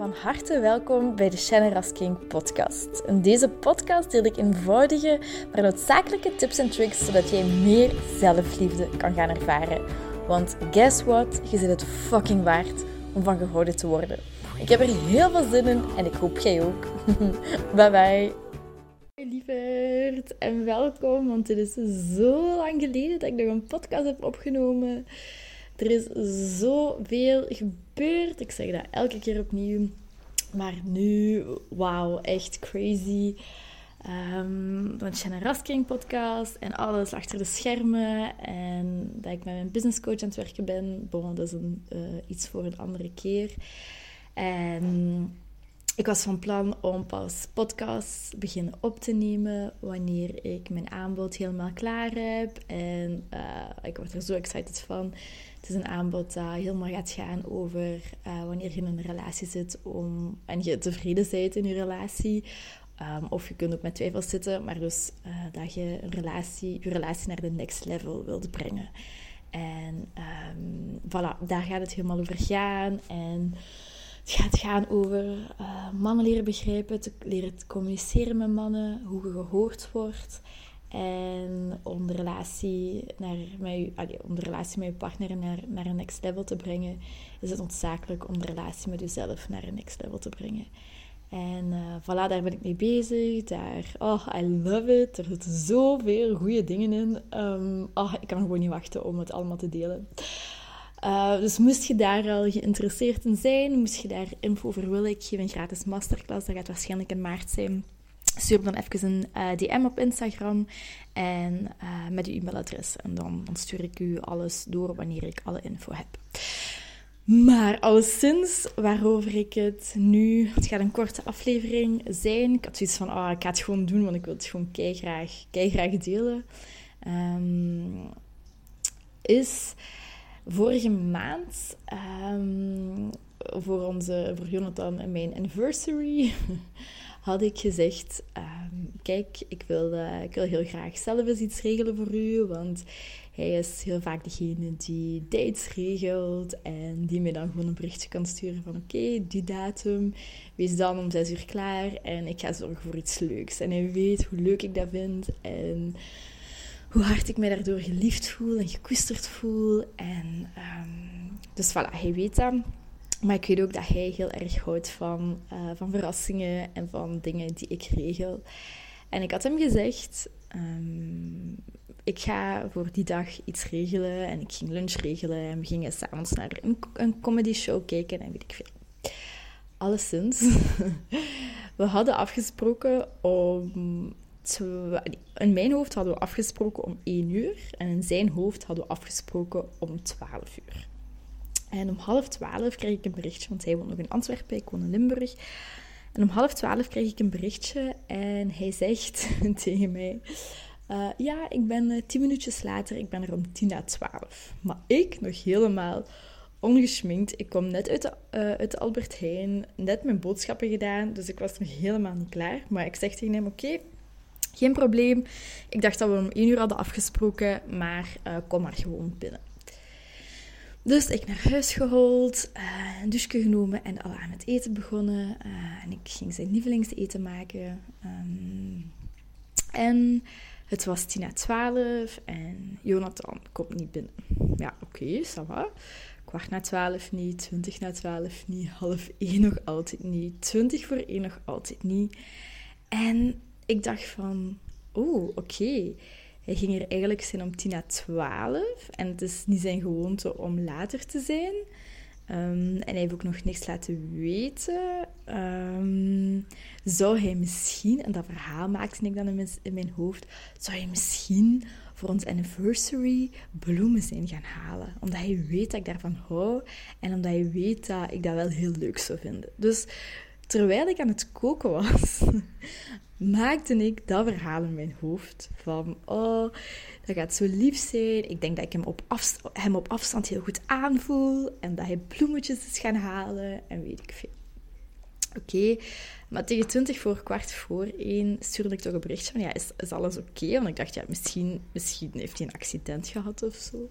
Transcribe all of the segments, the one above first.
Van harte welkom bij de Shannon Rasking podcast. In deze podcast deel ik eenvoudige, maar noodzakelijke tips en tricks zodat jij meer zelfliefde kan gaan ervaren. Want guess what? Je zit het fucking waard om van gehouden te worden. Ik heb er heel veel zin in en ik hoop jij ook. bye bye. Lieverd en welkom, want het is zo lang geleden dat ik nog een podcast heb opgenomen. Er is zoveel gebeurd. Ik zeg dat elke keer opnieuw. Maar nu, wauw, echt crazy. Um, Shannon Rasking podcast en alles achter de schermen. En dat ik met mijn business coach aan het werken ben. Bon, dat is een, uh, iets voor een andere keer. En ik was van plan om pas podcasts beginnen op te nemen wanneer ik mijn aanbod helemaal klaar heb. En uh, ik word er zo excited van. Het is een aanbod dat helemaal gaat gaan over uh, wanneer je in een relatie zit om, en je tevreden bent in je relatie. Um, of je kunt ook met twijfels zitten, maar dus uh, dat je een relatie, je relatie naar de next level wilt brengen. En um, voilà, daar gaat het helemaal over gaan. En het gaat gaan over uh, mannen leren begrijpen, te leren te communiceren met mannen, hoe je gehoord wordt. En om de relatie, naar, met je, om de relatie met je partner naar, naar een next level te brengen, is het noodzakelijk om de relatie met jezelf naar een next level te brengen. En uh, voilà, daar ben ik mee bezig. Daar, oh, I love it. Er zitten zoveel goede dingen in. Um, oh, ik kan gewoon niet wachten om het allemaal te delen. Uh, dus moest je daar al geïnteresseerd in zijn, moest je daar info over willen, ik geef een gratis masterclass, dat gaat waarschijnlijk in maart zijn. Stuur dan even een uh, DM op Instagram en uh, met uw e-mailadres. En dan, stuur ik u alles door wanneer ik alle info heb. Maar alleszins, waarover ik het nu... Het gaat een korte aflevering zijn. Ik had zoiets van, oh, ik ga het gewoon doen, want ik wil het gewoon keigraag, keigraag delen. Um, is vorige maand... Um, voor, onze, voor Jonathan en mijn anniversary had ik gezegd: um, Kijk, ik wil, uh, ik wil heel graag zelf eens iets regelen voor u. Want hij is heel vaak degene die dates regelt. En die mij dan gewoon een berichtje kan sturen: van oké, die datum, wees dan om zes uur klaar. En ik ga zorgen voor iets leuks. En hij weet hoe leuk ik dat vind. En hoe hard ik mij daardoor geliefd voel en gekoesterd voel. En um, dus voilà, hij weet dat. Maar ik weet ook dat hij heel erg houdt van, uh, van verrassingen en van dingen die ik regel. En ik had hem gezegd, um, ik ga voor die dag iets regelen. En ik ging lunch regelen en we gingen s'avonds naar een, een comedy show kijken en weet ik veel. Alleszins, we hadden afgesproken om... In mijn hoofd hadden we afgesproken om 1 uur en in zijn hoofd hadden we afgesproken om 12 uur. En om half twaalf kreeg ik een berichtje, want hij woont nog in Antwerpen, ik woon in Limburg. En om half twaalf kreeg ik een berichtje en hij zegt tegen mij... Uh, ja, ik ben uh, tien minuutjes later, ik ben er om tien na twaalf. Maar ik nog helemaal ongeschminkt. Ik kom net uit de, uh, uit de Albert Heijn, net mijn boodschappen gedaan, dus ik was nog helemaal niet klaar. Maar ik zeg tegen hem, oké, geen probleem. Ik dacht dat we om één uur hadden afgesproken, maar kom maar gewoon binnen. Dus ik naar huis gehold, uh, een douche genomen en al aan het eten begonnen. Uh, en ik ging zijn lievelingseten maken. Um, en het was tien na twaalf en Jonathan komt niet binnen. Ja, oké, okay, ça va. Kwart na twaalf niet, twintig na twaalf niet, half één nog altijd niet, twintig voor één nog altijd niet. En ik dacht van, oh, oké. Hij ging er eigenlijk zijn om tien na twaalf. En het is niet zijn gewoonte om later te zijn. Um, en hij heeft ook nog niks laten weten. Um, zou hij misschien, en dat verhaal maakte ik dan in mijn, in mijn, hoofd, zou hij misschien voor ons anniversary bloemen zijn gaan halen? Omdat hij weet dat ik daarvan hou en omdat hij weet dat ik dat wel heel leuk zou vinden. Dus terwijl ik aan het koken was, maakte ik dat verhaal in mijn hoofd. Van, oh, dat gaat zo lief zijn. Ik denk dat ik hem op, afstand, hem op afstand heel goed aanvoel. En dat hij bloemetjes is gaan halen. En weet ik veel. Oké, maar tegen 20 voor kwart voor één stuurde ik toch een berichtje van, ja, is, alles oké? Want ik dacht, ja, misschien, misschien heeft hij een accident gehad of zo.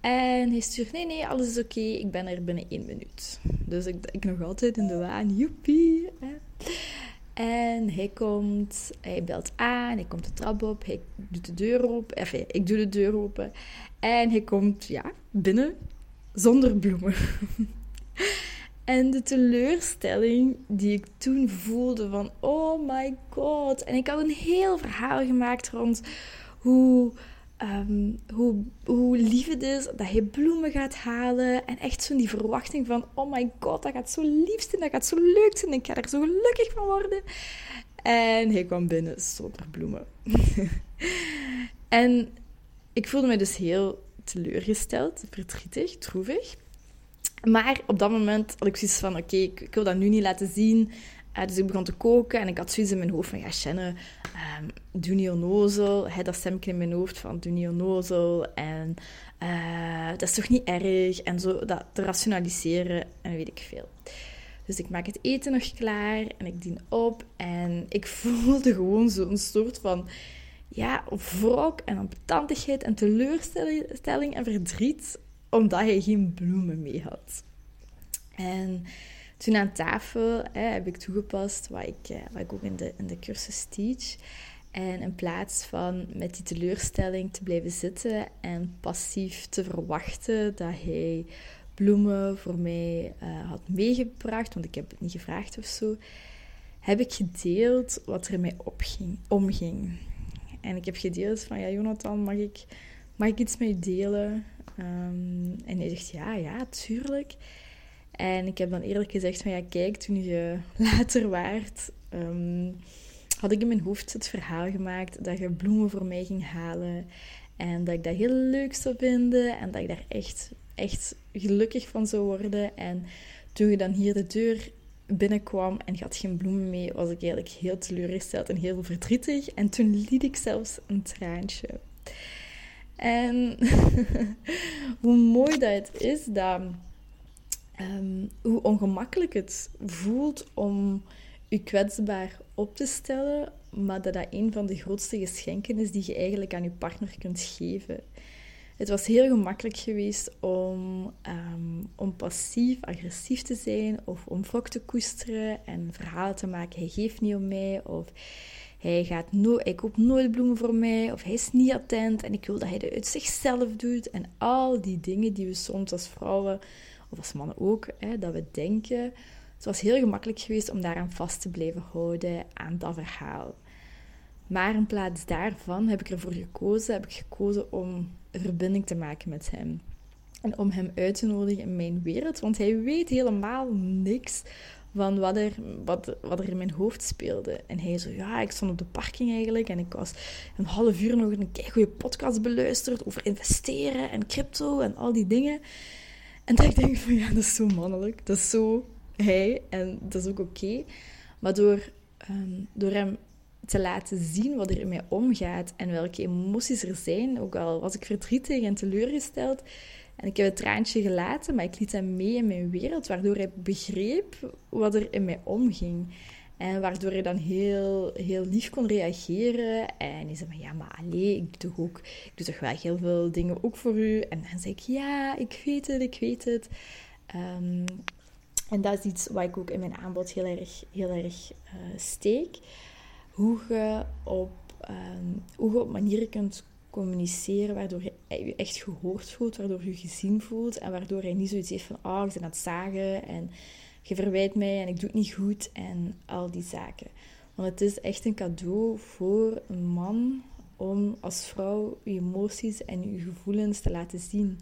En hij stuurt, nee, nee, alles is oké, ik ben er binnen één minuut. Dus ik, ik nog altijd in de waan, joepie. En hij komt, hij belt aan, hij komt de trap op, hij doet de deur open. Enfin, ik doe de deur open. En hij komt, ja, binnen zonder bloemen. en de teleurstelling die ik toen voelde van, oh my god. En ik had een heel verhaal gemaakt rond hoe um, hoe, hoe lief het is dat je bloemen gaat halen. En echt zo'n die verwachting van, oh my god, dat gaat zo lief zijn, dat gaat zo leuk zijn. Ik ga er zo gelukkig van worden. En hij kwam binnen zonder bloemen. en ik voelde me dus heel teleurgesteld, verdrietig, droevig. Maar op dat moment had ik zoiets van, oké, ik wil dat nu niet laten zien. Uh, dus ik begon te koken en ik had zoiets in mijn hoofd van, ja, Shanne, um, doe niet onnozel. Hij dat stemmetje in mijn hoofd van, doe niet onnozel. En uh, dat is toch niet erg? En zo dat te rationaliseren en weet ik veel. Dus ik maak het eten nog klaar en ik dien op. En ik voelde gewoon zo'n soort van, ja, wrok en ambetantigheid en teleurstelling en verdriet. Omdat hij geen bloemen mee had. En toen aan tafel hè, heb ik toegepast wat ik, eh, wat ik ook in de, in de cursus teach. En in plaats van met die teleurstelling te blijven zitten en passief te verwachten dat hij bloemen voor mij uh, had meegebracht, want ik heb het niet gevraagd of zo, heb ik gedeeld wat er in mij opging, omging. En ik heb gedeeld van, ja Jonathan, mag ik, mag ik iets met je delen? Um, en hij zegt, ja, ja, tuurlijk. En ik heb dan eerlijk gezegd van ja, kijk, toen je later waart, um, had ik in mijn hoofd het verhaal gemaakt dat je bloemen voor mij ging halen. En dat ik dat heel leuk zou vinden en dat ik daar echt, echt gelukkig van zou worden. En toen je dan hier de deur binnenkwam en je had geen bloemen mee, was ik eigenlijk heel teleurgesteld en heel verdrietig. En toen liet ik zelfs een traantje. En hoe mooi dat het is dat Ehm, hoe ongemakkelijk het voelt om je kwetsbaar op te stellen, maar dat dat een van de grootste geschenken is die je eigenlijk aan je partner kunt geven. Het was heel gemakkelijk geweest om, um, om passief-agressief te zijn of om wrok te koesteren en verhalen te maken. Hij geeft niet om mij of hij, gaat no hij koopt nooit bloemen voor mij of hij is niet attent en ik wil dat hij het uit zichzelf doet. En al die dingen die we soms als vrouwen of als mannen ook, hè, dat we denken. Het was heel gemakkelijk geweest om daaraan vast te blijven houden, aan dat verhaal. Maar in plaats daarvan heb ik ervoor gekozen, heb ik gekozen om een verbinding te maken met hem. En om hem uit te nodigen in mijn wereld, want hij weet helemaal niks van wat er, wat, wat er in mijn hoofd speelde. En hij zo, ja, ik stond op de parking eigenlijk en ik was een half uur nog een goede podcast beluisterd over investeren en crypto en al die dingen. En dat ik denk van ja, dat is zo mannelijk. Dat is zo hij en dat is ook oké. Maar door, um, door hem te laten zien wat er in mij omgaat en welke emoties er zijn, ook al was ik verdrietig en teleurgesteld. En ik heb het traantje gelaten, maar ik liet hem mee in mijn wereld, waardoor hij begreep wat er in mij omging. En waardoor hij dan heel, heel lief kon reageren. En hij zei van, ja, maar alleen, ik doe, ook, ik doe toch wel heel veel dingen ook voor u. En dan zei ik, ja, ik weet het, ik weet het. Um, en dat is iets wat ik ook in mijn aanbod heel erg, heel erg uh, steek. Hoe je, op, um, hoe je op manieren kunt communiceren waardoor je je echt gehoord voelt, waardoor je gezien voelt. En waardoor hij niet zoiets heeft van, oh, ik ben het zagen en je verwijt mij en ik doe het niet goed en al die zaken. Want het is echt een cadeau voor een man om als vrouw je emoties en je gevoelens te laten zien.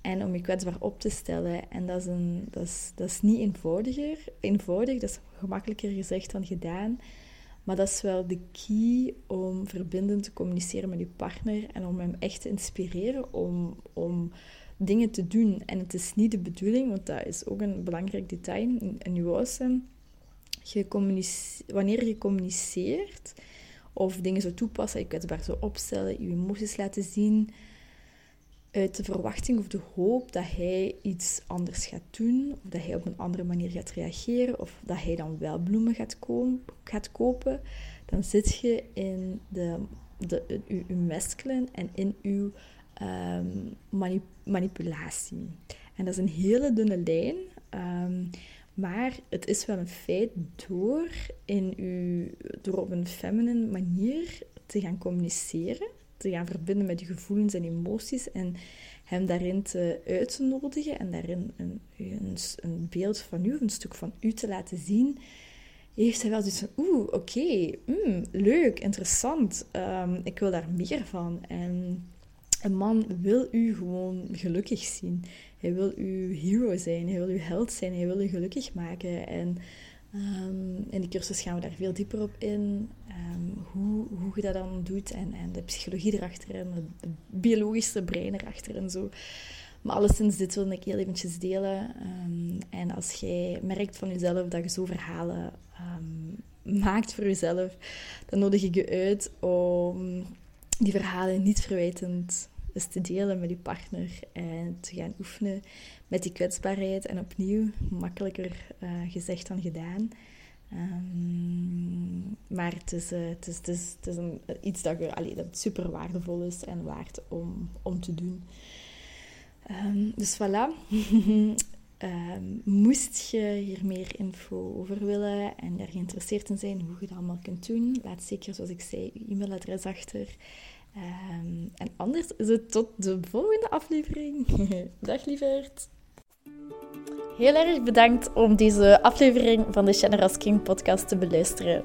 En om je kwetsbaar op te stellen. En dat is, een, dat is, dat is niet eenvoudiger. eenvoudig, dat is gemakkelijker gezegd dan gedaan. Maar dat is wel de key om verbindend te communiceren met je partner en om hem echt te inspireren om, om dingen te doen. En het is niet de bedoeling, want dat is ook een belangrijk detail, een nuance. Je wanneer je communiceert of dingen zo toepassen, je kwetsbaar zo opstellen, je emoties laten zien, uit de verwachting of de hoop dat hij iets anders gaat doen, of dat hij op een andere manier gaat reageren, of dat hij dan wel bloemen gaat, gaat kopen, dan zit je in de, de, uw, masculine en in uw ehm, manipulatie. En dat is een hele dunne lijn. Ehm, maar het is wel een feit door, in u, door op een feminine manier te gaan communiceren, te gaan verbinden met je gevoelens en emoties en hem daarin te uitnodigen en daarin een, een, een beeld van u, een stuk van u te laten zien, heeft hij wel zoiets van, oeh, oké, mm, leuk, interessant, um, ik wil daar meer van. En een man wil u gewoon gelukkig zien. Hij wil uw hero zijn, hij wil uw held zijn, hij wil u gelukkig maken. En um, in de cursus gaan we daar veel dieper op in. Um, hoe, hoe je dat dan doet en, en de psychologie erachter en het biologische brein erachter en zo. Maar alleszins, dit wil ik heel eventjes delen. Um, en als jij merkt van jezelf dat je zo verhalen maakt voor jezelf, dan nodig ik je uit om die verhalen niet verwijtend is te delen met je partner en te gaan oefenen met die kwetsbaarheid. En opnieuw, makkelijker uh, gezegd dan gedaan. Um, maar het is, uh, het is, het is, het is een, iets dat, je, allee, dat super waardevol is en waard om, om te doen. Um, dus voilà. um, moest je hier meer info over willen en daar geïnteresseerd in zijn hoe je dat allemaal kunt doen, laat zeker, zoals ik zei, je e-mailadres achter. Um, en anders is het tot de volgende aflevering. Dag lieverd. Heel erg bedankt om deze aflevering van de Generous King podcast te beluisteren.